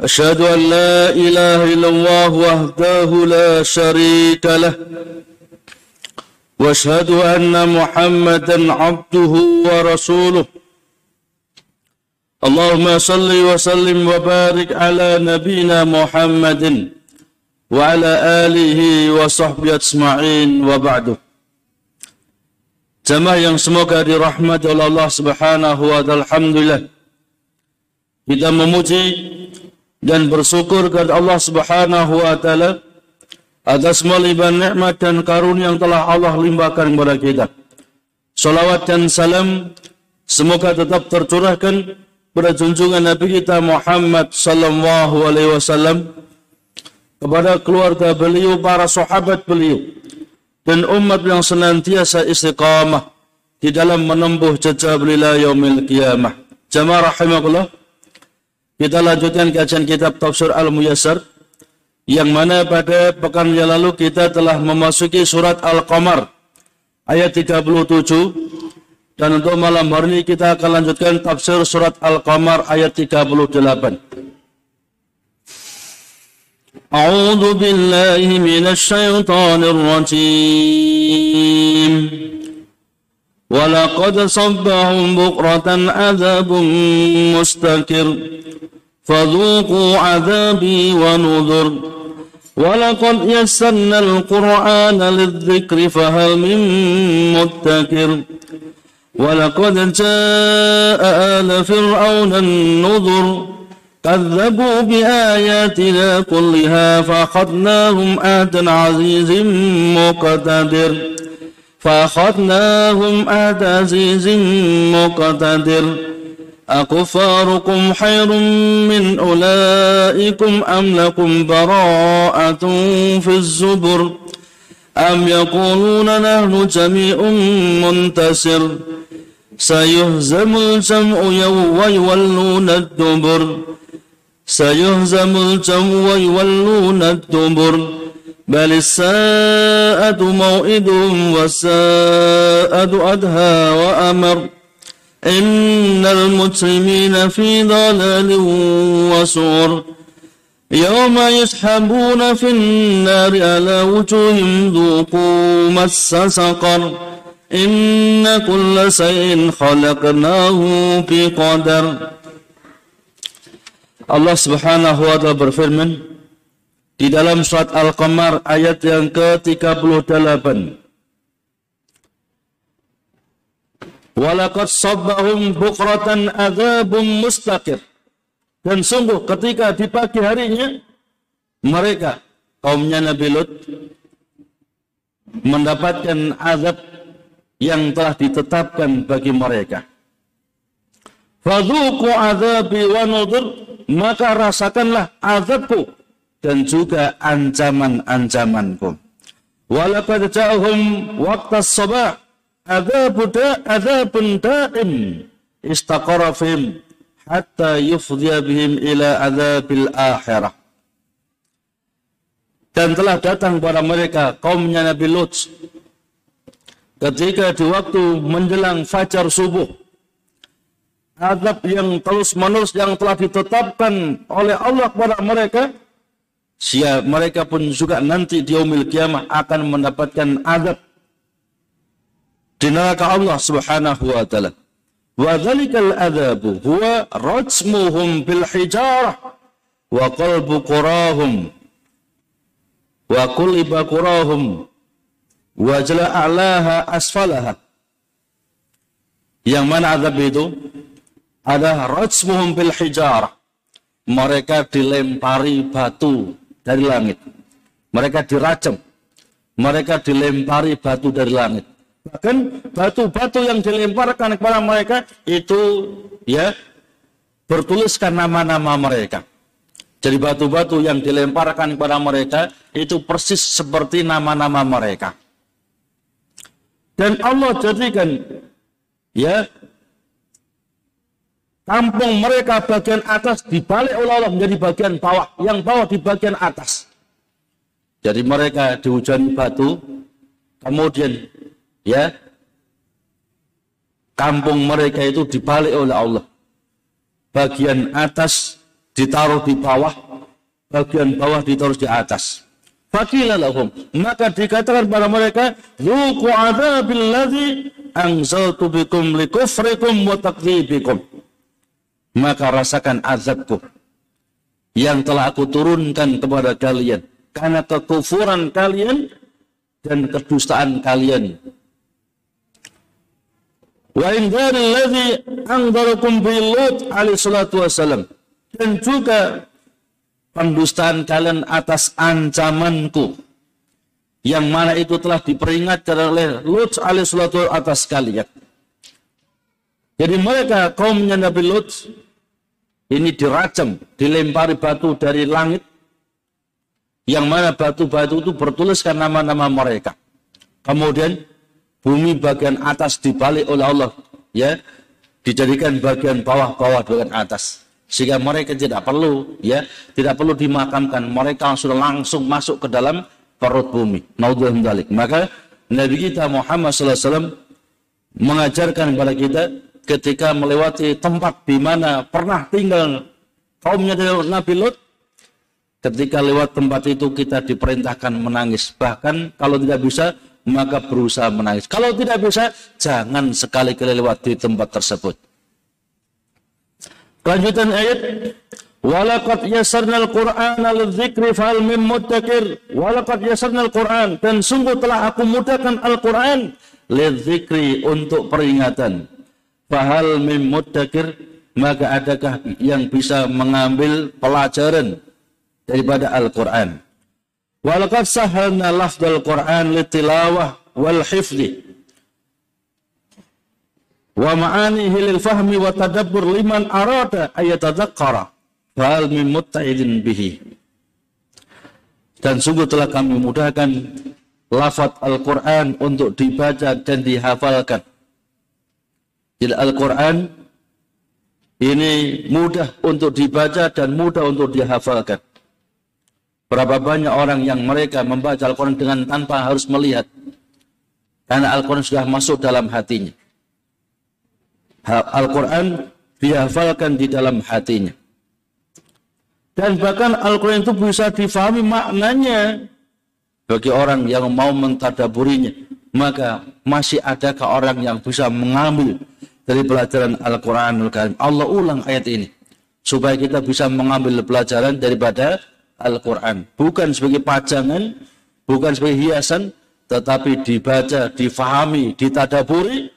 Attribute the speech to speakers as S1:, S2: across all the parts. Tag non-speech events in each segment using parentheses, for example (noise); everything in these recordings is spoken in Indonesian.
S1: أشهد أن لا إله إلا الله وحده لا شريك له وأشهد أن محمدا عبده ورسوله اللهم صل وسلم وبارك على نبينا محمد وعلى آله وصحبه أجمعين وبعد Jamaah yang semoga dirahmati oleh Allah Subhanahu wa taala. Alhamdulillah. Kita memuji dan bersyukur kepada Allah Subhanahu wa taala atas melimpah nikmat dan karunia yang telah Allah limpahkan kepada kita. Salawat dan salam semoga tetap tercurahkan pada junjungan Nabi kita Muhammad sallallahu alaihi wasallam kepada keluarga beliau, para sahabat beliau, dan umat yang senantiasa istiqamah di dalam menempuh jejak beliau yaumil qiyamah. Jamaah rahimakumullah. Kita lanjutkan kajian kitab Tafsir Al-Muyassar yang mana pada pekan yang lalu kita telah memasuki surat Al-Qamar ayat 37 dan untuk malam hari ini kita akan lanjutkan tafsir surat Al-Qamar ayat 38. أعوذ بالله من الشيطان الرجيم ولقد صبهم بكرة عذاب مستكر فذوقوا عذابي ونذر. ولقد يسرنا القرآن للذكر فهل من مدكر. ولقد جاء آل فرعون النذر. كذبوا بآياتنا كلها فأخذناهم آد عزيز مقتدر. فأخذناهم آد عزيز مقتدر. أكفاركم خير من أولئكم أم لكم براءة في الزبر؟ أم يقولون نحن جميع منتصر. سيهزم الجمع يوم ويولون الدبر. سيهزم الجمع ويولون الدبر. بل الساءة موئدهم والساءة أدهى وأمر. إن المجرمين في ضلال وسعر. يوم يسحبون في النار على وجوههم ذوقوا مس سقر. إن كل شيء خلقناه بقدر Allah Subhanahu wa taala berfirman di dalam surat Al-Qamar ayat yang ke-38. Walaqad sabbahum bukratan adzabum mustaqir. Dan sungguh ketika di pagi harinya mereka kaumnya Nabi Lut mendapatkan azab yang telah ditetapkan bagi mereka. Fadhuku azabi wa nudur, maka rasakanlah azabku dan juga ancaman-ancamanku. Walaqad ja'ahum waqtas sabah adzabu da adzabun da'im istaqara fihim hatta yufdhiya bihim ila adzabil akhirah. Dan telah datang kepada mereka kaumnya Nabi Lut ketika di waktu menjelang fajar subuh azab yang terus menerus yang telah ditetapkan oleh Allah kepada mereka sia mereka pun juga nanti di yaumil kiamah akan mendapatkan azab di neraka Allah Subhanahu wa taala. Wa dzalikal adzabu huwa rajmuhum bil hijarah wa qalbu qurahum wa kulliba qurahum wa jala a'laha asfalaha. Yang mana azab itu? Ada rajmuhum bil hijarah. Mereka dilempari batu dari langit. Mereka dirajam. Mereka dilempari batu dari langit. Bahkan batu-batu yang dilemparkan kepada mereka itu ya bertuliskan nama-nama mereka. Jadi batu-batu yang dilemparkan kepada mereka itu persis seperti nama-nama mereka. Dan Allah jadikan ya kampung mereka bagian atas dibalik oleh Allah menjadi bagian bawah, yang bawah di bagian atas. Jadi mereka dihujani batu, kemudian ya kampung mereka itu dibalik oleh Allah. Bagian atas ditaruh di bawah, bagian bawah ditaruh di atas. Fakilalahum. Maka dikatakan pada mereka, Zuku adabil ladzi anzaltu bikum likufrikum wa takdzibikum. Maka rasakan azabku yang telah aku turunkan kepada kalian karena kekufuran kalian dan kedustaan kalian. Wa alladhi anzarakum. Dan juga pendustaan kalian atas ancamanku yang mana itu telah diperingatkan oleh Lut alaihi salatu atas kalian. Jadi mereka kaumnya Nabi Lut ini dirajam, dilempari batu dari langit yang mana batu-batu itu bertuliskan nama-nama mereka. Kemudian bumi bagian atas dibalik oleh Allah, ya, dijadikan bagian bawah-bawah bagian atas. Sehingga mereka tidak perlu, ya, tidak perlu dimakamkan. Mereka sudah langsung masuk ke dalam perut bumi. Maka Nabi kita Muhammad SAW mengajarkan kepada kita ketika melewati tempat di mana pernah tinggal kaumnya Nabi Lut, Ketika lewat tempat itu kita diperintahkan menangis. Bahkan kalau tidak bisa, maka berusaha menangis. Kalau tidak bisa, jangan sekali-kali lewat di tempat tersebut. Kelanjutan ayat. Walaqad yasarnal Qur'an al-dzikri fal mim muddakir. Walaqad yasarnal Qur'an. Dan sungguh telah aku mudahkan Al-Quran. Lidzikri untuk peringatan. Fahal mim. Maka adakah yang bisa mengambil pelajaran daripada Al-Quran. Walaqad sahalna lafdal Quran litilawah wal hifdi wa ma'anihi lil fahmi wa tadabbur liman arada ayatadzakkara fal min mutta'idin bihi dan sungguh telah kami mudahkan lafaz Al-Quran untuk dibaca dan dihafalkan. Jadi Al-Quran ini mudah untuk dibaca dan mudah untuk dihafalkan. Berapa banyak orang yang mereka membaca Al-Quran dengan tanpa harus melihat. Karena Al-Quran sudah masuk dalam hatinya. Al-Quran dihafalkan di dalam hatinya. Dan bahkan Al-Quran itu bisa difahami maknanya bagi orang yang mau mentadaburinya. Maka masih adakah orang yang bisa mengambil dari pelajaran Al-Quranul Karim. Allah ulang ayat ini. Supaya kita bisa mengambil pelajaran daripada Al-Quran. Bukan sebagai pajangan, bukan sebagai hiasan, tetapi dibaca, difahami, ditadaburi,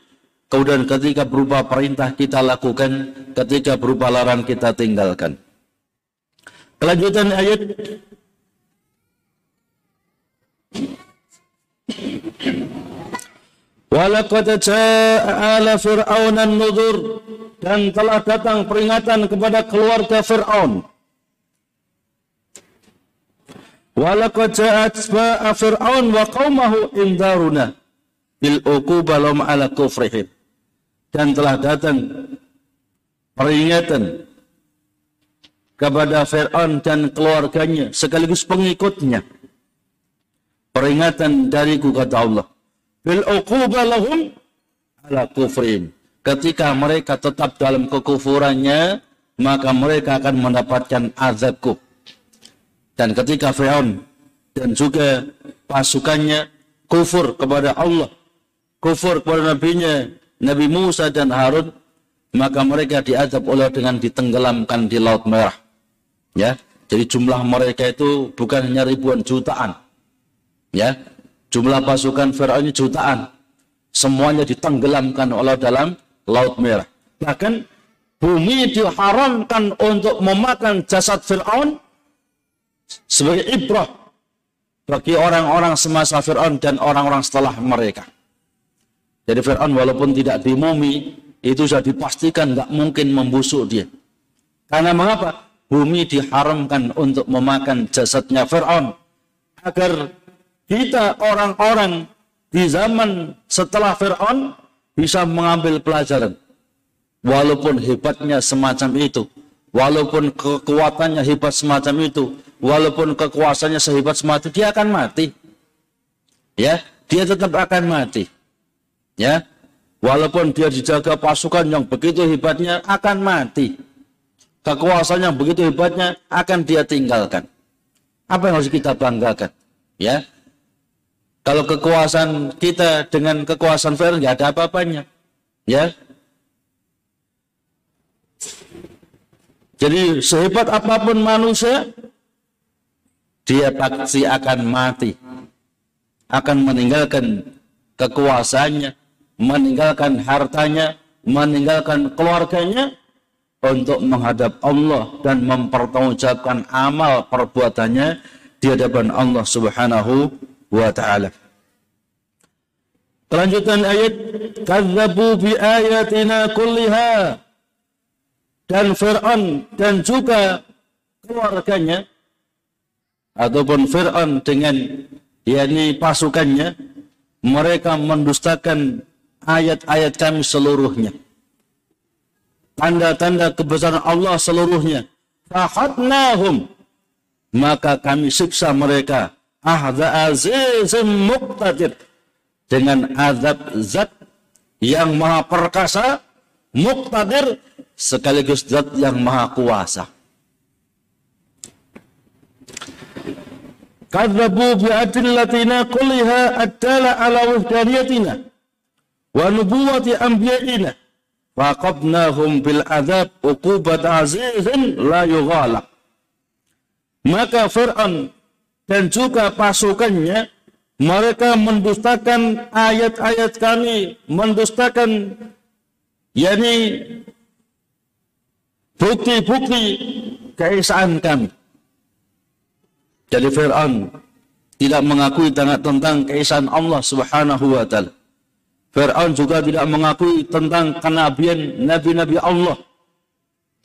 S1: kemudian ketika berupa perintah kita lakukan, ketika berupa larangan kita tinggalkan. Kelanjutan ayat Walaqad jaa'a ala fir'aun an-nuzur dan telah datang peringatan kepada keluarga Fir'aun Walaqad ja'at fa'a fir'aun wa qaumahu indaruna bil uquba lahum ala kufrihim. Dan telah datang peringatan kepada Fir'aun dan keluarganya sekaligus pengikutnya. Peringatan dariku kata Allah. Bil lahum ala kufrihim. Ketika mereka tetap dalam kekufurannya, maka mereka akan mendapatkan azabku. Dan ketika Fir'aun dan juga pasukannya kufur kepada Allah, kufur kepada nabinya, Nabi Musa dan Harun, maka mereka diadab oleh dengan ditenggelamkan di Laut Merah. Ya, jadi jumlah mereka itu bukan hanya ribuan jutaan. Ya, jumlah pasukan Fir'aun jutaan. Semuanya ditenggelamkan oleh dalam Laut Merah. Bahkan bumi diharamkan untuk memakan jasad Fir'aun sebagai ibrah bagi orang-orang semasa Fir'aun dan orang-orang setelah mereka. Jadi Fir'aun walaupun tidak dimumi, itu sudah dipastikan nggak mungkin membusuk dia. Karena mengapa? Bumi diharamkan untuk memakan jasadnya Fir'aun. Agar kita orang-orang di zaman setelah Fir'aun bisa mengambil pelajaran. Walaupun hebatnya semacam itu. Walaupun kekuatannya hebat semacam itu. Walaupun kekuasaannya sehebat semacam itu, dia akan mati. Ya, dia tetap akan mati. Ya, walaupun dia dijaga pasukan yang begitu hebatnya akan mati. Kekuasaan yang begitu hebatnya akan dia tinggalkan. Apa yang harus kita banggakan? Ya, kalau kekuasaan kita dengan kekuasaan Fir'aun nggak ada apa-apanya. Ya. Jadi sehebat apa pun manusia, dia pasti akan mati. Akan meninggalkan kekuasaannya, meninggalkan hartanya, meninggalkan keluarganya untuk menghadap Allah dan mempertanggungjawabkan amal perbuatannya di hadapan Allah Subhanahu wa taala. Kelanjutan ayat kadzabu bi ayatina kulliha. Dan Fir'aun dan juga keluarganya ataupun Fir'aun dengan yakni pasukannya mereka mendustakan ayat-ayat kami seluruhnya. Tanda-tanda kebesaran Allah seluruhnya. Fahatnahum maka kami siksa mereka ahza azizim muqtadir. Dengan azab zat yang maha perkasa muqtadir sekaligus zat yang maha kuasa. Kadzabu bi adillatina kulliha adala ala wahdaniyatina wa nubuwati anbiya'ina. Faqabnahum bil azab uqubat azizin la yughalaq maka Fir'aun dan juga pasukannya mereka mendustakan ayat-ayat kami, mendustakan yakni bukti-bukti keesaan kami. Jadi Fir'aun tidak mengakui tentang keesaan Allah Subhanahu wa taala. Fir'aun juga tidak mengakui tentang kenabian nabi-nabi Allah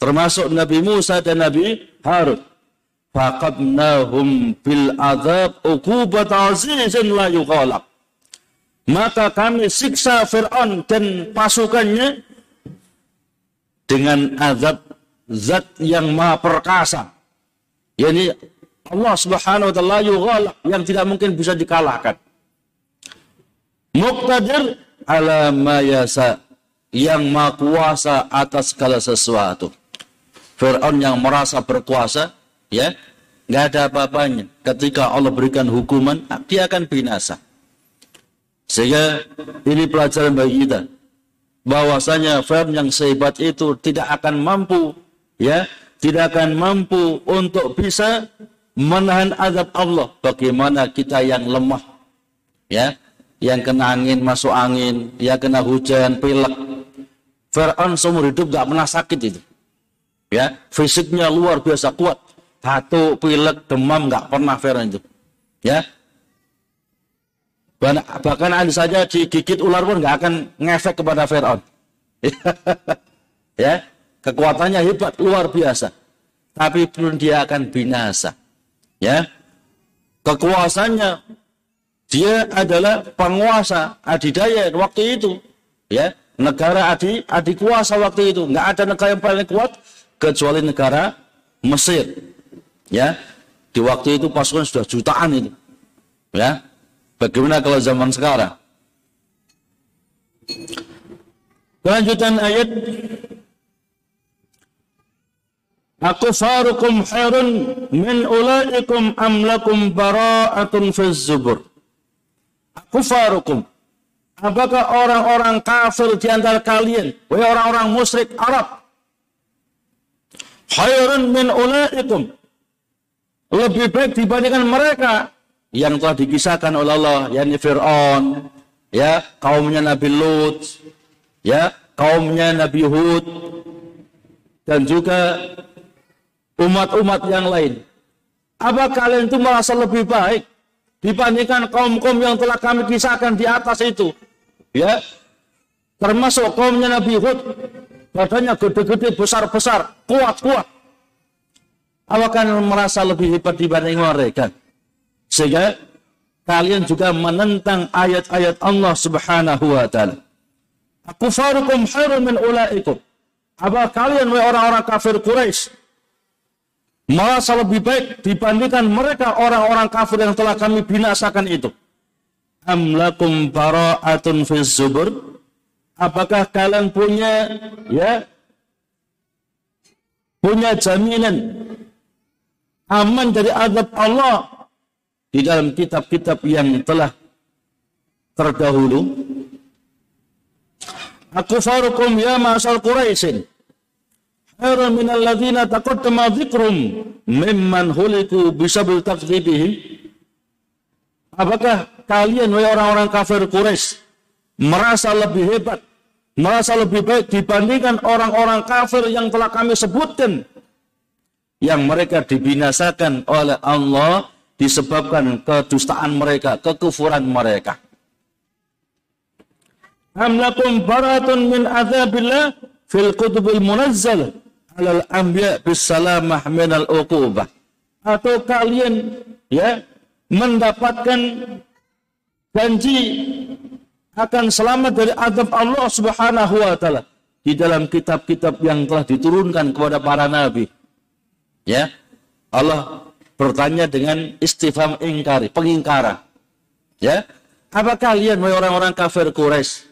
S1: termasuk Nabi Musa dan Nabi Harun faqadnahum bil azab uqubat azizin la yughalab. Maka kami siksa Fir'aun dan pasukannya dengan azab zat yang maha perkasa. Yakni Allah subhanahu wa ta'ala yughalab yang tidak mungkin bisa dikalahkan. Muqtadir ala ma yasa yang maha kuasa atas segala sesuatu. Fir'aun yang merasa berkuasa ya nggak ada apa-apanya. Ketika Allah berikan hukuman, dia akan binasa. Sehingga ini pelajaran bagi kita. Bahwasanya firm yang sehebat itu tidak akan mampu ya tidak akan mampu untuk bisa menahan azab Allah. Bagaimana kita yang lemah ya yang kena angin masuk angin ya kena hujan pilek. Fir'aun seumur hidup gak pernah sakit itu ya. Fisiknya luar biasa kuat batuk, pilek, demam nggak pernah Fir'aun itu. Ya. Bahkan ada saja digigit ular pun nggak akan ngefek kepada Fir'aun. (laughs) ya, kekuatannya hebat, luar biasa. Tapi pun dia akan binasa. Ya. Kekuasaannya dia adalah penguasa adidaya waktu itu. Ya, negara adi adik kuasa waktu itu. Nggak ada negara yang paling kuat kecuali negara Mesir. Ya, di waktu itu pasukan sudah jutaan itu. Ya, bagaimana kalau zaman sekarang? Kelanjutan ayat Aku farukum khairun min ulaikum amlakum bara'atun fiz zubur. Aku farukum. Apakah orang-orang kafir di antara kalian, wahai orang-orang musyrik Arab, khairun min ulaikum lebih baik dibandingkan mereka yang telah dikisahkan oleh Allah yakni Fir'aun ya kaumnya Nabi Lut ya kaumnya Nabi Hud dan juga umat-umat yang lain. Apa kalian itu merasa lebih baik dibandingkan kaum-kaum yang telah kami kisahkan di atas itu? Ya termasuk kaumnya Nabi Hud badannya gede-gede besar-besar kuat-kuat Apakah kalian merasa lebih hebat dibanding mereka? Sehingga kalian juga menentang ayat-ayat Allah Subhanahu wa taala. Aku farukum harum min ulaikum. Apa kalian orang-orang kafir Quraisy merasa lebih baik dibandingkan mereka orang-orang kafir yang telah kami binasakan itu? Am lakum bara'atun fi zubur? Apakah kalian punya ya punya jaminan aman dari azab Allah. Di dalam kitab-kitab yang telah terdahulu? Aku farukum ya ma'asal Quraisyin khairan min alladzina taqaddama dzikrum mimman huliku bisabil takdzibihim Apakah kalian wahai orang-orang kafir Quraisy merasa lebih hebat, merasa lebih baik dibandingkan orang-orang kafir yang telah kami sebutkan yang mereka dibinasakan oleh Allah disebabkan kedustaan mereka, kekufuran mereka. Am lakum baratun min adzabillah fil kutubil munazzal alal anbiya bisalamah minal uqubah atau kalian ya mendapatkan janji akan selamat dari azab Allah Subhanahu wa taala di dalam kitab-kitab yang telah diturunkan kepada para nabi. Ya. Allah bertanya dengan istifham ingkari, pengingkaran. Ya. Apa kalian orang-orang kafir Quraisy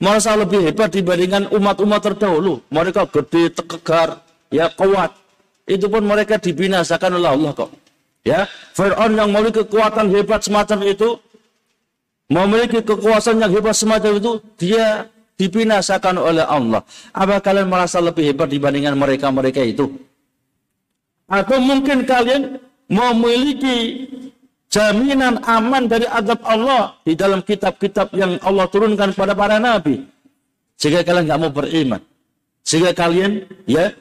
S1: merasa lebih hebat dibandingkan umat-umat terdahulu. Mereka gede, tegar, ya kuat. Itu pun mereka dibinasakan oleh Allah kok. Ya, Fir'aun yang memiliki kekuatan hebat semacam itu, memiliki kekuasaan yang hebat semacam itu, dia dibinasakan oleh Allah. Apa kalian merasa lebih hebat dibandingkan mereka-mereka itu? Atau mungkin kalian memiliki jaminan aman dari azab Allah di dalam kitab-kitab yang Allah turunkan pada para nabi. Sehingga kalian nggak mau beriman. Sehingga kalian ya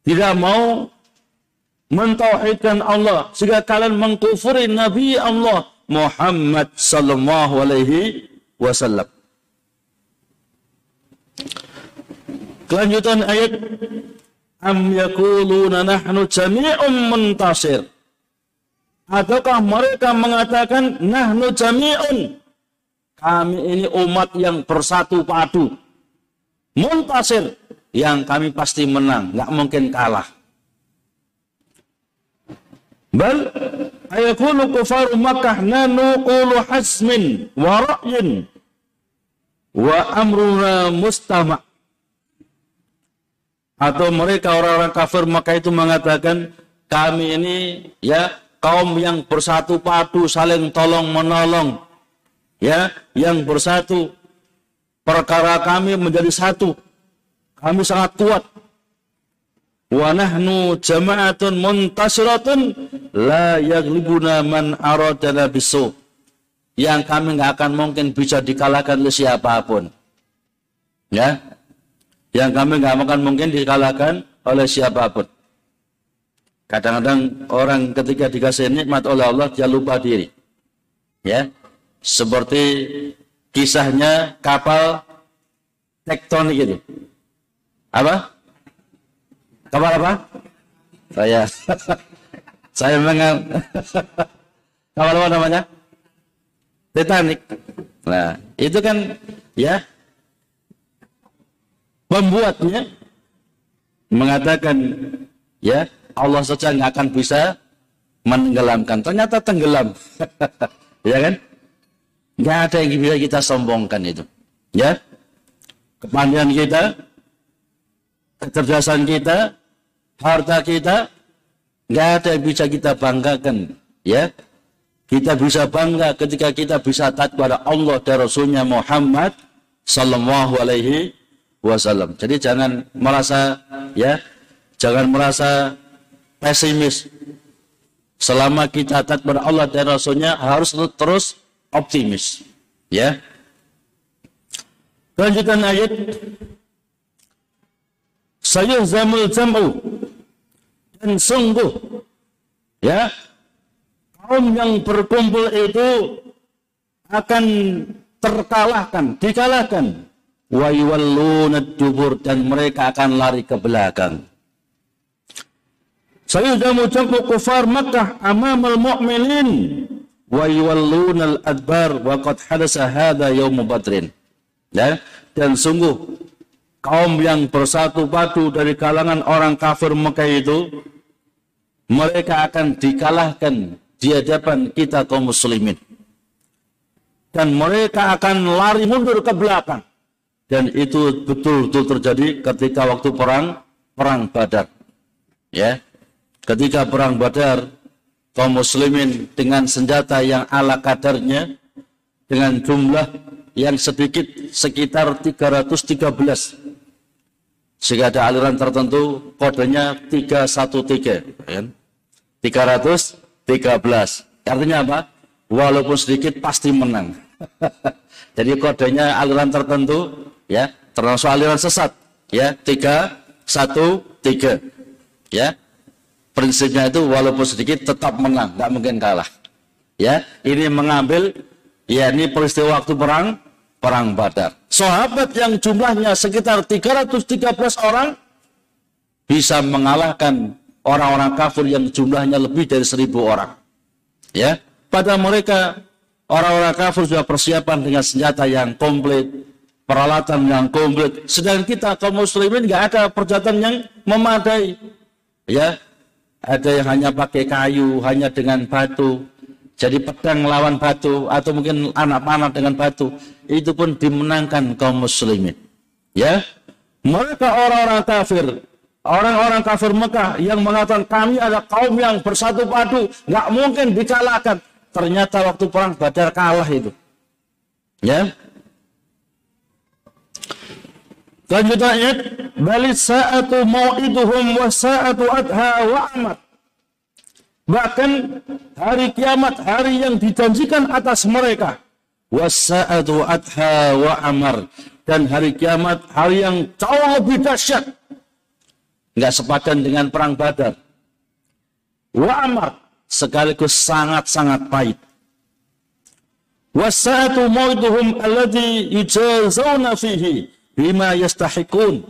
S1: tidak mau mentauhidkan Allah. Sehingga kalian mengkufuri Nabi Allah Muhammad sallallahu alaihi wasallam. Kelanjutan ayat Am yakuluna nahnu jami'un muntasir. Ataukah mereka mengatakan nahnu jami'un. Kami ini umat yang bersatu padu. Muntasir. Yang kami pasti menang. Nggak mungkin kalah. Bal ayakulu kufaru Makkah nanu qulu hasmin wa ra'yin wa amruna mustama' atau mereka orang-orang kafir Makkah itu mengatakan kami ini ya kaum yang bersatu padu saling tolong menolong ya yang bersatu. Perkara kami menjadi satu. Kami sangat kuat. Wa nahnu jama'atun muntasiratun la yaglibuna man aradana bisu. Yang kami nggak akan mungkin bisa dikalahkan oleh siapa pun. Ya yang kami nggak akan mungkin dikalahkan oleh siapa pun Kadang-kadang orang ketika dikasih nikmat oleh Allah dia lupa diri. Ya. Seperti kisahnya kapal tektonik itu. Apa? Kapal apa? Saya (laughs) saya memang (laughs) kapal apa namanya? Titanic. Nah, itu kan ya pembuatnya mengatakan ya Allah saja nggak akan bisa menenggelamkan. Ternyata tenggelam. (laughs) ya kan? Nggak ada yang bisa kita sombongkan itu. Ya. Kepandaian kita, kecerdasan kita, harta kita, nggak ada yang bisa kita banggakan. Ya. Kita bisa bangga ketika kita bisa taat kepada Allah dan Rasulnya Muhammad Sallallahu Alaihi Wasallam. Jadi jangan merasa ya, jangan merasa pesimis. Selama kita taat kepada Allah dan Rasulnya harus terus optimis. Ya. Lanjutan ayat. Saya zamul jam'u. Dan sungguh. Ya. Kaum yang berkumpul itu akan terkalahkan, dikalahkan. Wa yuwalluna dubur dan mereka akan lari ke belakang. Sayudamu jam'u kufar Makkah amamal mu'minin wa yuwallunal adbar wa qad hadasa hadha badrin. Ya, dan sungguh kaum yang bersatu padu dari kalangan orang kafir Mekah itu mereka akan dikalahkan di hadapan kita kaum muslimin. Dan mereka akan lari mundur ke belakang. Dan itu betul-betul terjadi ketika waktu perang perang Badar. Ya. Ketika perang Badar kaum muslimin dengan senjata yang ala kadarnya dengan jumlah yang sedikit sekitar 313 sehingga ada aliran tertentu kodenya 313 kan? 313 artinya apa walaupun sedikit pasti menang (laughs) jadi kodenya aliran tertentu ya termasuk aliran sesat ya 313 ya prinsipnya itu walaupun sedikit tetap menang, nggak mungkin kalah. Ya, ini mengambil ya ini peristiwa waktu perang perang Badar. Sahabat yang jumlahnya sekitar 313 orang bisa mengalahkan orang-orang kafir yang jumlahnya lebih dari 1000 orang. Ya, pada mereka orang-orang kafir sudah persiapan dengan senjata yang komplit, peralatan yang komplit. Sedang kita kaum muslimin nggak ada perjalanan yang memadai. Ya, ada yang hanya pakai kayu, hanya dengan batu. Jadi pedang lawan batu atau mungkin anak panah dengan batu. Itu pun dimenangkan kaum muslimin. Ya. Mereka orang-orang kafir, orang-orang kafir Mekah yang mengatakan kami ada kaum yang bersatu padu, nggak mungkin dikalahkan. Ternyata waktu perang Badar kalah itu. Ya. Lanjutan ayat, bali sa'atu mau'iduhum wa sa'atu adha wa amat. Bahkan hari kiamat, hari yang dijanjikan atas mereka. Wasa'atu adha wa amar. Dan hari kiamat, hari yang jauh lebih dahsyat. Enggak sepadan dengan perang badar. Wa amar. Sekaligus sangat-sangat pahit. Wasa'atu mau'iduhum alladhi yujazawna fihi bima yastahikun.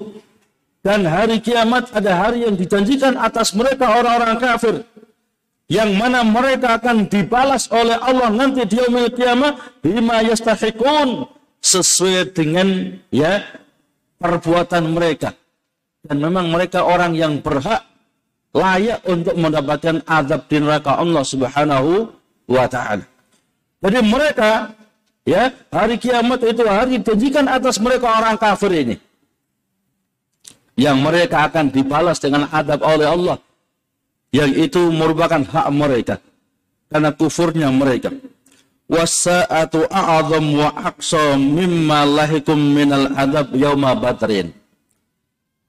S1: Dan hari kiamat ada hari yang dijanjikan atas mereka orang-orang kafir. Yang mana mereka akan dibalas oleh Allah nanti di yaumil kiamat bima yastahikun sesuai dengan ya perbuatan mereka. Dan memang mereka orang yang berhak layak untuk mendapatkan azab di neraka Allah Subhanahu wa taala. Jadi mereka Ya, hari kiamat itu hari dijanjikan atas mereka orang kafir ini. Yang mereka akan dibalas dengan adab oleh Allah. Yang itu merupakan hak mereka. Karena kufurnya mereka. Wasa'atu a'adham wa aqsa mimma lahikum minal adab yawma badrin.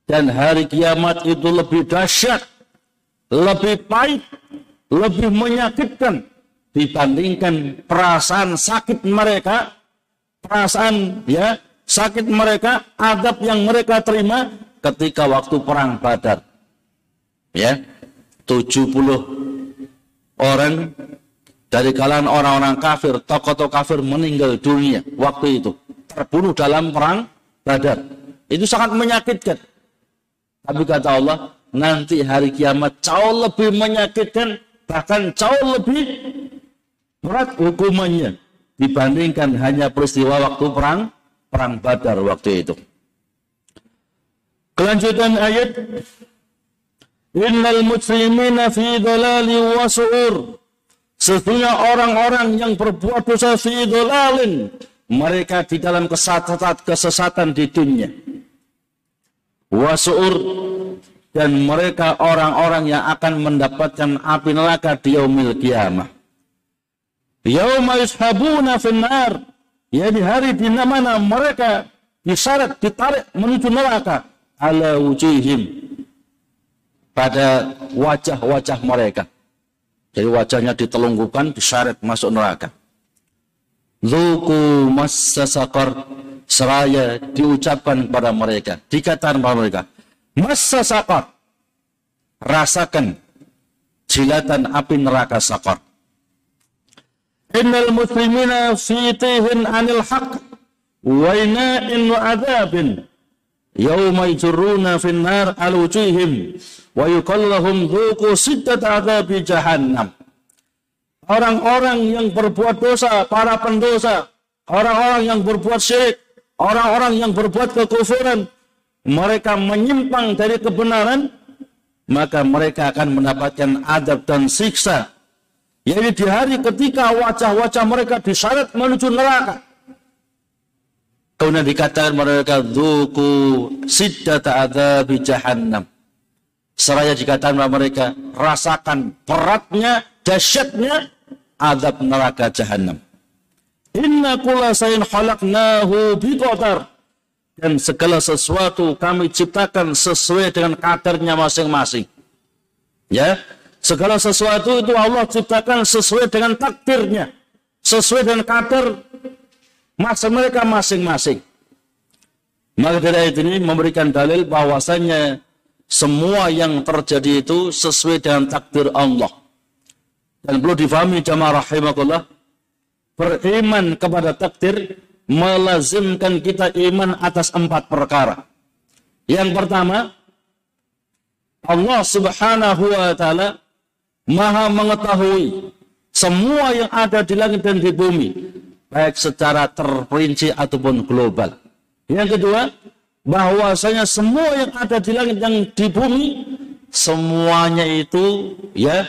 S1: Dan hari kiamat itu lebih dahsyat, lebih pahit, lebih menyakitkan dibandingkan perasaan sakit mereka, perasaan ya sakit mereka, adab yang mereka terima ketika waktu perang Badar. Ya, 70 orang dari kalangan orang-orang kafir, tokoh-tokoh kafir meninggal dunia waktu itu, terbunuh dalam perang Badar. Itu sangat menyakitkan. Tapi kata Allah, nanti hari kiamat jauh lebih menyakitkan, bahkan jauh lebih berat hukumannya dibandingkan hanya peristiwa waktu perang perang Badar waktu itu. Kelanjutan ayat Innal muslimina fi dalali wa su'ur. Sesungguhnya orang-orang yang berbuat dosa fi dalalin, mereka di dalam kesesatan, kesesatan di dunia. Wasu'ur dan mereka orang-orang yang akan mendapatkan api neraka di yaumil kiamah. Yauma yushabuna finnar. Ya di hari di mana mereka diseret, ditarik menuju neraka. Ala wujihim. Pada wajah-wajah mereka. Jadi wajahnya ditelungkukan, diseret masuk neraka. Zuku massa sakar. Seraya diucapkan kepada mereka. Dikatakan kepada mereka. Massa sakar. Rasakan jilatan api neraka sakar innal muslimina fi tihin anil haq wa ina'in wa adabin yauma yajruna fin nar al wujuhim wa yuqallahum dhuqu siddat adzabi jahannam. Orang-orang yang berbuat dosa para pendosa orang-orang yang berbuat syirik orang-orang yang berbuat kekufuran mereka menyimpang dari kebenaran maka mereka akan mendapatkan adab dan siksa yaitu di hari ketika wajah-wajah mereka diseret menuju neraka Kemudian dikatakan mereka duku siddata adzabi jahannam. Seraya dikatakan mereka rasakan beratnya, dahsyatnya adab neraka jahannam. Inna kula sayin halaknahu biqadar. Dan segala sesuatu kami ciptakan sesuai dengan kadarnya masing-masing. Ya, segala sesuatu itu Allah ciptakan sesuai dengan takdirnya, sesuai dengan kadar masa mereka masing-masing. Maka dari ini memberikan dalil bahwasanya semua yang terjadi itu sesuai dengan takdir Allah. Dan perlu difahami jamaah rahimakullah, beriman kepada takdir melazimkan kita iman atas empat perkara. Yang pertama, Allah subhanahu wa ta'ala maha mengetahui semua yang ada di langit dan di bumi baik secara terperinci ataupun global. Yang kedua, bahwasanya semua yang ada di langit yang di bumi semuanya itu ya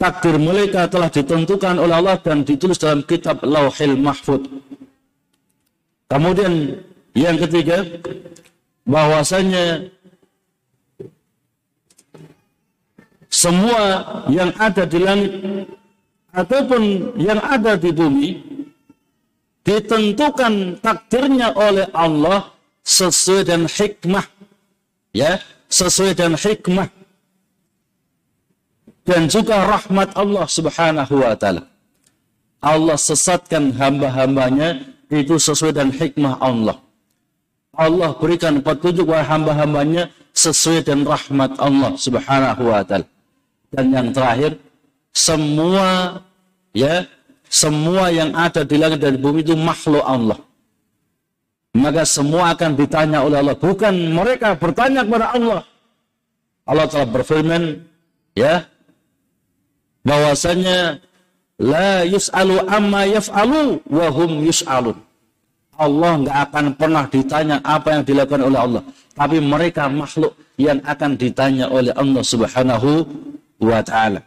S1: takdir mereka telah ditentukan oleh Allah dan ditulis dalam kitab Lauhil Mahfud. Kemudian yang ketiga, bahwasanya semua yang ada di langit ataupun yang ada di bumi ditentukan takdirnya oleh Allah sesuai dengan hikmah ya sesuai dengan hikmah. Dan juga rahmat Allah subhanahu wa ta'ala. Allah sesatkan hamba-hambanya itu sesuai dengan hikmah Allah. Allah berikan petunjuk kepada hamba-hambanya sesuai dengan rahmat Allah subhanahu wa ta'ala dan yang terakhir semua ya semua yang ada di langit dan bumi itu makhluk Allah. Maka semua akan ditanya oleh Allah. Bukan mereka bertanya kepada Allah. Allah telah berfirman, ya, bahwasanya la yus'alu amma yaf'alu wa hum yus'alun. Allah nggak akan pernah ditanya apa yang dilakukan oleh Allah. Tapi mereka makhluk yang akan ditanya oleh Allah subhanahu wa ta'ala.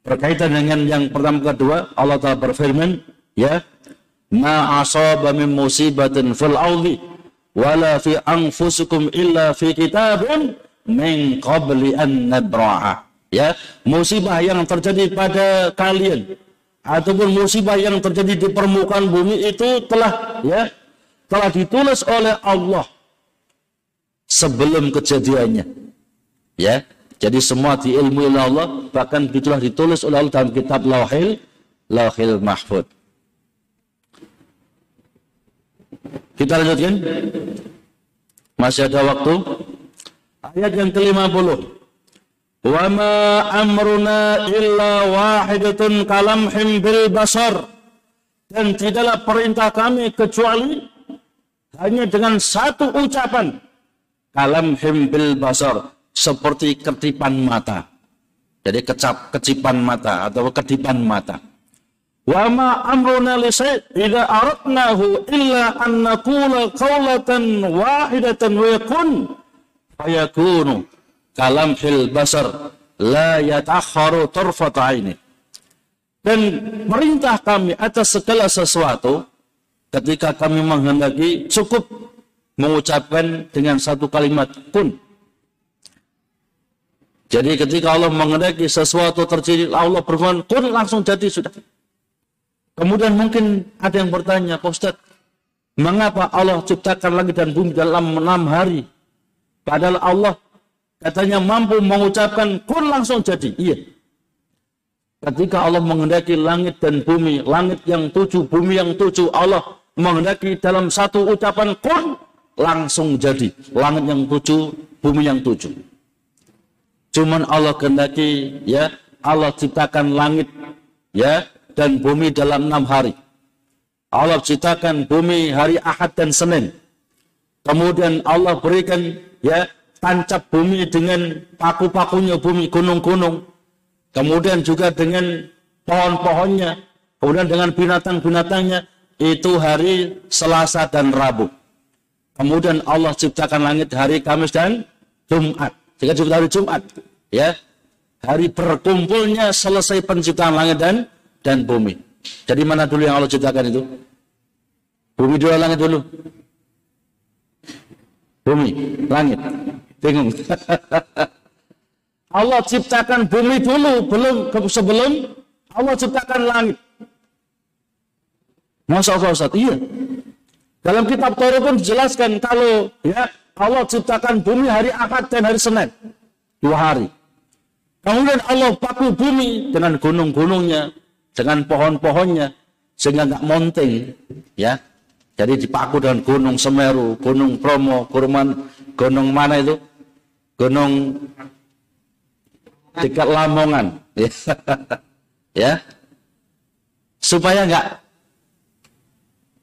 S1: Berkaitan dengan yang pertama kedua Allah Taala berfirman ya ma asaba min musibatin fil ardi wala fi anfusikum illa fi kitabin min qabli an nabra'a ya musibah yang terjadi pada kalian ataupun musibah yang terjadi di permukaan bumi itu telah ya telah ditulis oleh Allah sebelum kejadiannya. Ya jadi semua diilmu oleh Allah, bahkan itulah ditulis oleh Allah dalam kitab Lauhil, Lauhil Mahfud. Kita lanjutkan. Masih ada waktu. Ayat yang ke-50. Wa ma amruna illa wahidatun kalamhim bil basar. Dan tidaklah perintah kami kecuali hanya dengan satu ucapan. Kalamhim bil basar seperti ketipan mata. Jadi kecap kecipan mata atau kedipan mata. Wa ma amruna li idza aradnahu illa an naqula qawlatan wahidatan wa yakun fayakunu kalam fil basar la yatakharu tarfat aini. Dan perintah kami atas segala sesuatu ketika kami menghendaki cukup mengucapkan dengan satu kalimat kun jadi ketika Allah mengendaki sesuatu terjadi, Allah berfirman, kun langsung jadi sudah. Kemudian mungkin ada yang bertanya, Ustaz, mengapa Allah ciptakan langit dan bumi dalam enam hari? Padahal Allah katanya mampu mengucapkan kun langsung jadi. Iya. Ketika Allah mengendaki langit dan bumi, langit yang tujuh, bumi yang tujuh, Allah mengendaki dalam satu ucapan kun langsung jadi. Langit yang tujuh, bumi yang tujuh. Cuman Allah kehendaki ya Allah ciptakan langit ya dan bumi dalam enam hari. Allah ciptakan bumi hari Ahad dan Senin. Kemudian Allah berikan ya tancap bumi dengan paku-pakunya bumi gunung-gunung. Kemudian juga dengan pohon-pohonnya. Kemudian dengan binatang-binatangnya. Itu hari Selasa dan Rabu. Kemudian Allah ciptakan langit hari Kamis dan Jumat. Jika disebut hari Jumat, ya hari berkumpulnya selesai penciptaan langit dan dan bumi. Jadi mana dulu yang Allah ciptakan itu? Bumi dulu, langit dulu. Bumi, langit. Bingung. (laughs) Allah ciptakan bumi dulu, belum sebelum Allah ciptakan langit. Masa Allah Ustaz? Iya. Dalam kitab Torah pun dijelaskan kalau ya Allah ciptakan bumi hari Ahad dan hari Senin. Dua hari. Kemudian Allah paku bumi dengan gunung-gunungnya, dengan pohon-pohonnya, sehingga nggak monteng. Ya, jadi dipaku dengan gunung Semeru, gunung Bromo, gunung, gunung mana itu? Gunung dekat Lamongan. (laughs) ya, supaya nggak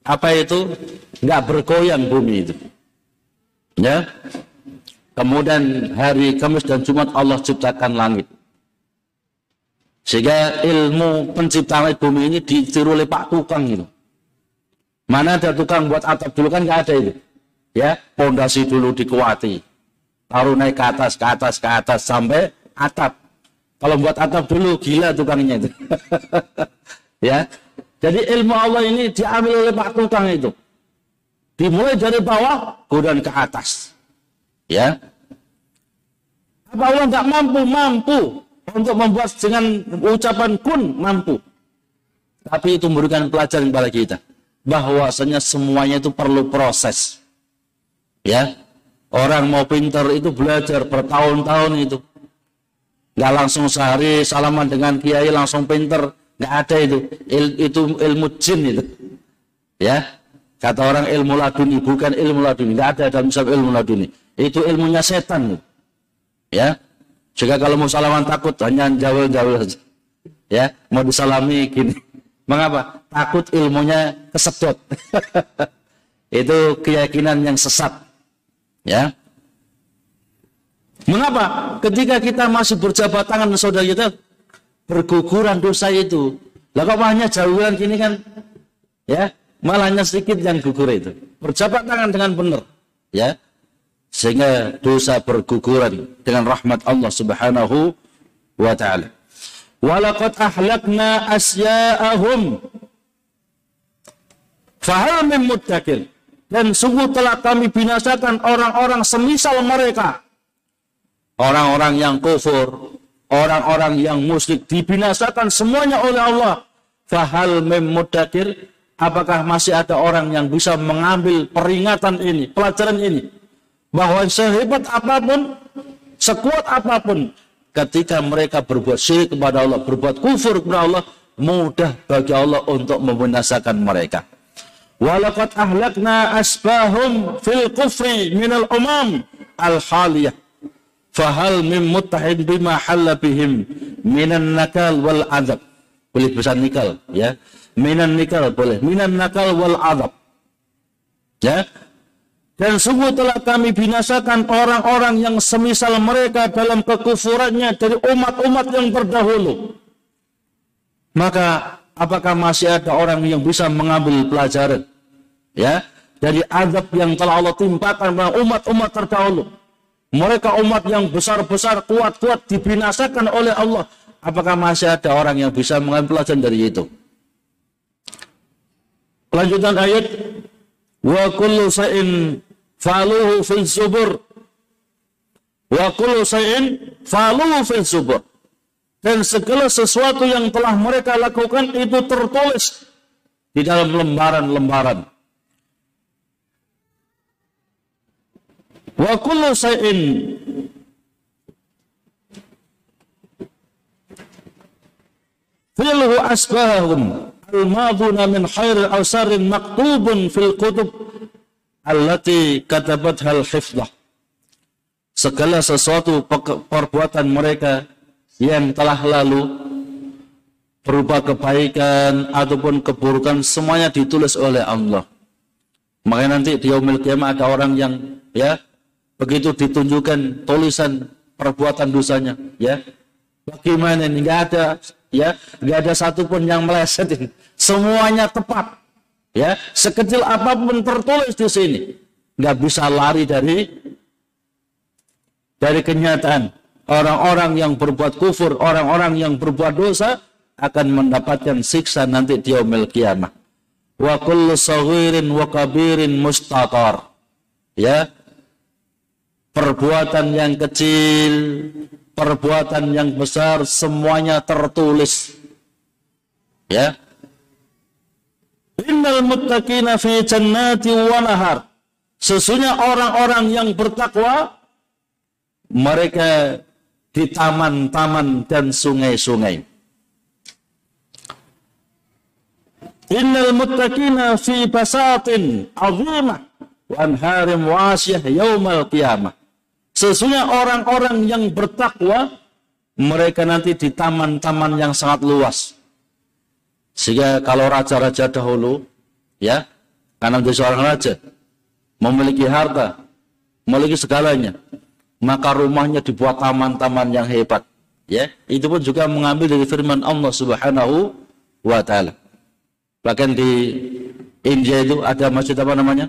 S1: apa itu nggak bergoyang bumi itu. Ya. Kemudian hari Kamis dan Jumat Allah ciptakan langit. Sehingga ilmu penciptaan bumi ini ditiru oleh Pak Tukang itu. Mana ada tukang buat atap dulu kan nggak ada itu. Ya, pondasi dulu dikuati. Taruh naik ke atas, ke atas, ke atas sampai atap. Kalau buat atap dulu gila tukangnya itu. (laughs) ya. Jadi ilmu Allah ini diambil oleh Pak Tukang itu. Dimulai dari bawah, kemudian ke atas. Ya. Apa Allah nggak mampu? Mampu. Untuk membuat dengan ucapan kun, mampu. Tapi itu memberikan pelajaran kepada kita. Bahwasanya semuanya itu perlu proses. Ya. Orang mau pintar itu belajar bertahun-tahun itu. Nggak langsung sehari salaman dengan kiai langsung pintar. Nggak ada itu. Il, itu ilmu jin itu. Ya. Kata orang ilmu laduni, bukan ilmu laduni. Tidak ada dalam Islam ilmu laduni. Itu ilmunya setan. Ya. Jika kalau mau salaman takut, hanya jawel-jawel saja. Ya. Mau disalami gini. Mengapa? Takut ilmunya kesedot. (laughs) itu keyakinan yang sesat. Ya. Mengapa? Ketika kita masih berjabat tangan saudara kita, berguguran dosa itu. Lah kok hanya jauhan gini kan? Ya, malahnya sedikit yang gugur itu. Berjabat tangan dengan benar, ya. Sehingga dosa berguguran dengan rahmat Allah Subhanahu wa taala. Walaqad ahlakna asya'ahum fahal min muddakir. Dan sungguh telah kami binasakan orang-orang semisal mereka. Orang-orang yang kufur, orang-orang yang musyrik dibinasakan semuanya oleh Allah. Fahal muddakir apakah masih ada orang yang bisa mengambil peringatan ini, pelajaran ini? Bahwa sehebat apa pun, sekuat apa pun, ketika mereka berbuat syirik kepada Allah, berbuat kufur kepada Allah, mudah bagi Allah untuk membinasakan mereka. Walaqad ahlakna asbahum fil kufri minal umam al-haliyah. Fahal mim muttahid bima halla bihim minan nakal wal adab. Boleh besar nikal, ya minan nikal boleh. Minan nakal wal adab. Ya. Dan sungguh telah kami binasakan orang-orang yang semisal mereka dalam kekufurannya dari umat-umat yang terdahulu. Maka apakah masih ada orang yang bisa mengambil pelajaran? Ya. Dari adab yang telah Allah timpakan pada umat-umat terdahulu. Mereka umat yang besar-besar kuat-kuat dibinasakan oleh Allah. Apakah masih ada orang yang bisa mengambil pelajaran dari itu Lanjutan ayat wa kullu sa'in faluhu fil zubur wa kullu sa'in faluhu fil zubur dan segala sesuatu yang telah mereka lakukan itu tertulis di dalam lembaran-lembaran. Wa kullu sa'in filhu asbahum al-maduna min khair al-sarin maktubun fil kutub allati katabat hal hifdah. Segala sesuatu perbuatan mereka yang telah lalu berupa kebaikan ataupun keburukan semuanya ditulis oleh Allah. Makanya nanti di yaumil kiamat ada orang yang ya begitu ditunjukkan tulisan perbuatan dosanya, ya. Bagaimana ini? Enggak ada ya, enggak ada satupun yang meleset ini. Semuanya tepat. Ya, sekecil apa pun tertulis di sini. Enggak bisa lari dari dari kenyataan. Orang-orang yang berbuat kufur, orang-orang yang berbuat dosa akan mendapatkan siksa nanti di yaumil kiamah wa kullu saghirin wa kabirin mustatar. Ya. Perbuatan yang kecil, perbuatan yang besar semuanya tertulis. Ya. Innal muttaqina fi jannati wa nahar. Sesungguhnya orang-orang yang bertakwa mereka di taman-taman dan sungai-sungai. Innal muttaqina fi basatin azimah wa anharim wasiyah yaumal qiyamah. Sesungguhnya orang-orang yang bertakwa mereka nanti di taman-taman yang sangat luas. Sehingga kalau raja-raja dahulu ya, karena menjadi seorang raja memiliki harta, memiliki segalanya, maka rumahnya dibuat taman-taman yang hebat. Ya, itu pun juga mengambil dari firman Allah Subhanahu wa taala. Bahkan di India itu ada masjid apa namanya?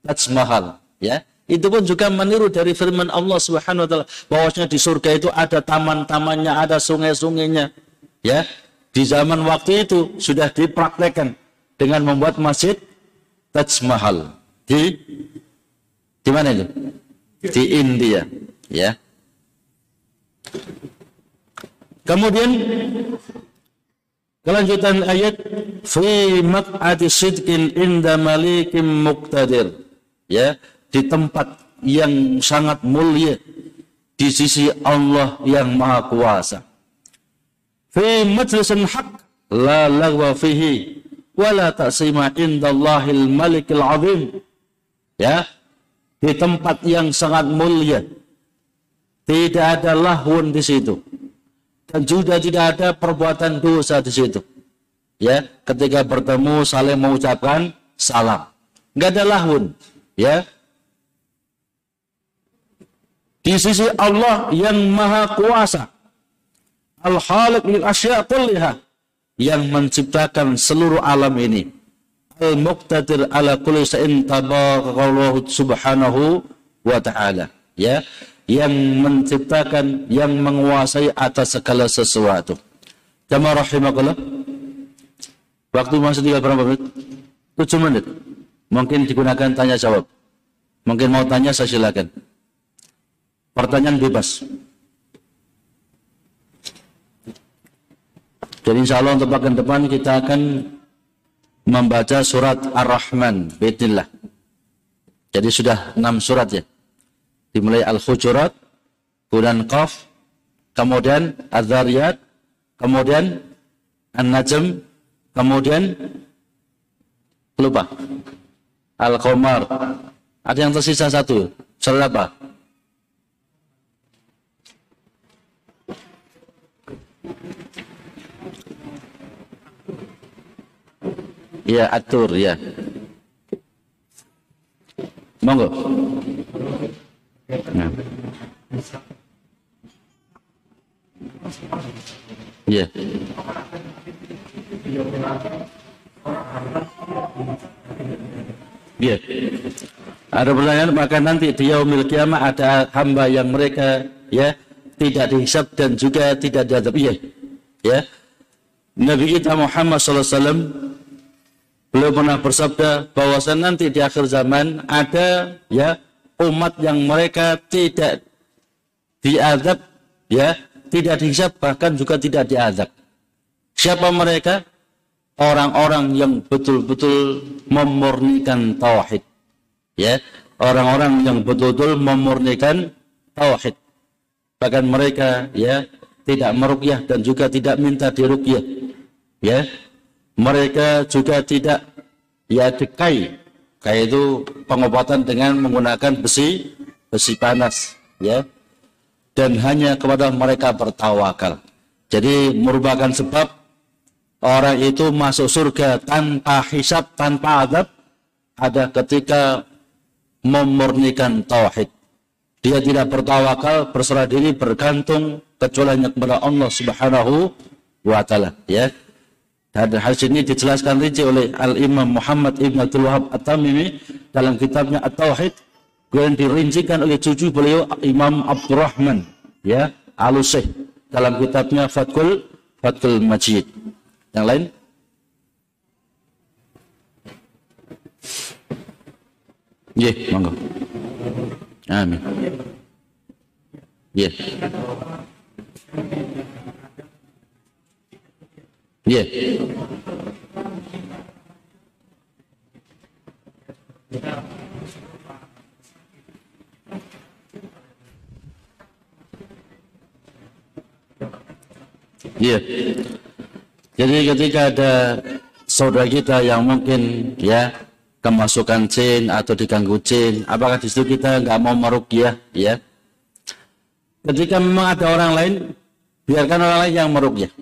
S1: Taj Mahal, ya. Itu pun juga meniru dari firman Allah Subhanahu wa taala bahwasanya di surga itu ada taman-tamannya, ada sungai-sungainya. Ya. Di zaman waktu itu sudah dipraktekkan dengan membuat masjid Taj Mahal di di mana itu? Di India, ya. Kemudian Kelanjutan ayat fi maq'ati sidqin inda malikim muqtadir. Ya, di tempat yang sangat mulia di sisi Allah yang Maha Kuasa. Fi majlisin haq la lagwa fihi wa la ta'sima indallahil malikil azim. Ya, di tempat yang sangat mulia. Tidak ada lahun di situ dan juga tidak ada perbuatan dosa di situ. Ya, ketika bertemu saling mengucapkan salam. Enggak ada lahun, ya. Di sisi Allah yang Maha Kuasa. Al-Khaliq lil asya' kulliha yang menciptakan seluruh alam ini. Al-Muqtadir ala kulli shay'in tabarakallahu subhanahu wa ta'ala. Ya, yang menciptakan, yang menguasai atas segala sesuatu. Jamaah rahimakallah. Waktu masih tinggal berapa menit? 7 menit. Mungkin digunakan tanya jawab. Mungkin mau tanya saya silakan. Pertanyaan bebas. Jadi insya Allah untuk bagian depan kita akan membaca surat Ar-Rahman. Bismillah. Jadi sudah 6 surat ya dimulai Al-Hujurat, kemudian Qaf, kemudian Az-Zariyat, kemudian An-Najm, kemudian lupa Al-Qamar. Ada yang tersisa satu. Surat apa? Ya, atur ya. Monggo. Nah. Ya. Ya. Ada pertanyaan maka nanti di yaumil kiamat ada hamba yang mereka ya tidak dihisab dan juga tidak diadab. Ya. Ya. Nabi kita Muhammad sallallahu alaihi wasallam beliau pernah bersabda bahwasan nanti di akhir zaman ada ya umat yang mereka tidak diadab ya tidak dihisab bahkan juga tidak diadab siapa mereka? Orang-orang yang betul-betul memurnikan tauhid ya. Orang-orang yang betul-betul memurnikan tauhid. Bahkan mereka ya tidak merukyah dan juga tidak minta dirukyah ya mereka juga tidak ya dekai kayak pengobatan dengan menggunakan besi besi panas ya dan hanya kepada mereka bertawakal jadi merupakan sebab orang itu masuk surga tanpa hisap tanpa adab ada ketika memurnikan tauhid. Dia tidak bertawakal, berserah diri, bergantung kecuali kepada Allah Subhanahu wa taala, ya. Dan hal ini dijelaskan rinci oleh Al-Imam Muhammad Ibn Abdul Wahab At-Tamimi dalam kitabnya At-Tauhid kemudian dirincikan oleh cucu beliau Imam Abdurrahman ya Alusih dalam kitabnya Fatkul Fatkul Majid. Yang lain? Ya, monggo. Amin. Ya. Ya. Iya. Jadi ketika ada saudara kita yang mungkin ya kemasukan jin atau diganggu jin, apakah di situ kita nggak mau merukyah ya? Ketika memang ada orang lain, biarkan orang lain yang merukyah.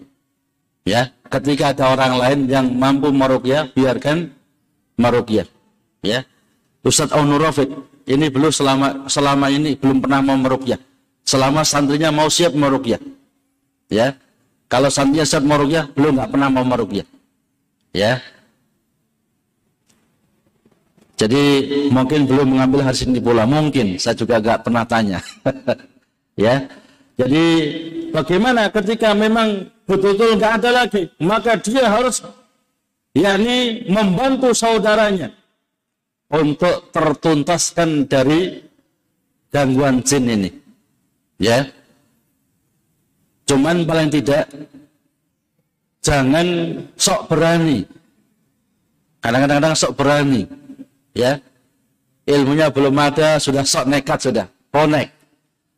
S1: Ya, ketika ada orang lain yang mampu merukyah, biarkan merukyah. Ya. Ustadz Aunurofit ini belum selama selama ini belum pernah mau merukyah. Selama santrinya mau siap merukyah. Ya, kalau santrinya siap merukyah, belum nggak pernah mau merukyah. Ya. Jadi mungkin belum mengambil hasil pula, mungkin saya juga nggak pernah tanya. (laughs) ya. Jadi bagaimana ketika memang betul-betul nggak ada lagi, maka dia harus yakni membantu saudaranya untuk tertuntaskan dari gangguan jin ini. Ya. Cuman paling tidak jangan sok berani. Kadang-kadang sok berani. Ya. Ilmunya belum ada, sudah sok nekat sudah. Konek.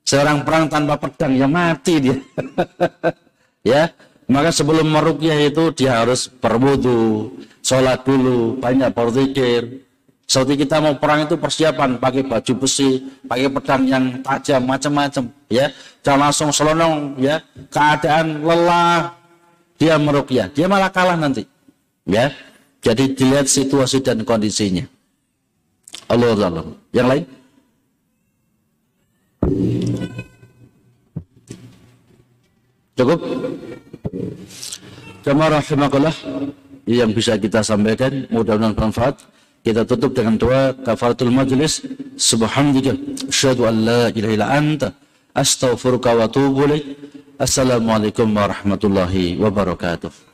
S1: Seorang perang tanpa pedang ya mati dia. (laughs) ya. Maka sebelum merukyah itu dia harus berwudu, sholat dulu, banyak berzikir, seperti kita mau perang itu persiapan pakai baju besi, pakai pedang yang tajam macam-macam, ya. Jangan langsung selonong, ya. Keadaan lelah dia merukyah, dia malah kalah nanti. Ya. Jadi dilihat situasi dan kondisinya. Allah Allah. Yang lain? Cukup? Jamaah rahimakallah yang bisa kita sampaikan mudah-mudahan bermanfaat. Kita tutup dengan doa kafaratul majlis. Subhanallah. Asyhadu an la ilaha illa anta astaghfiruka wa atubu ilaik. Assalamualaikum warahmatullahi wabarakatuh.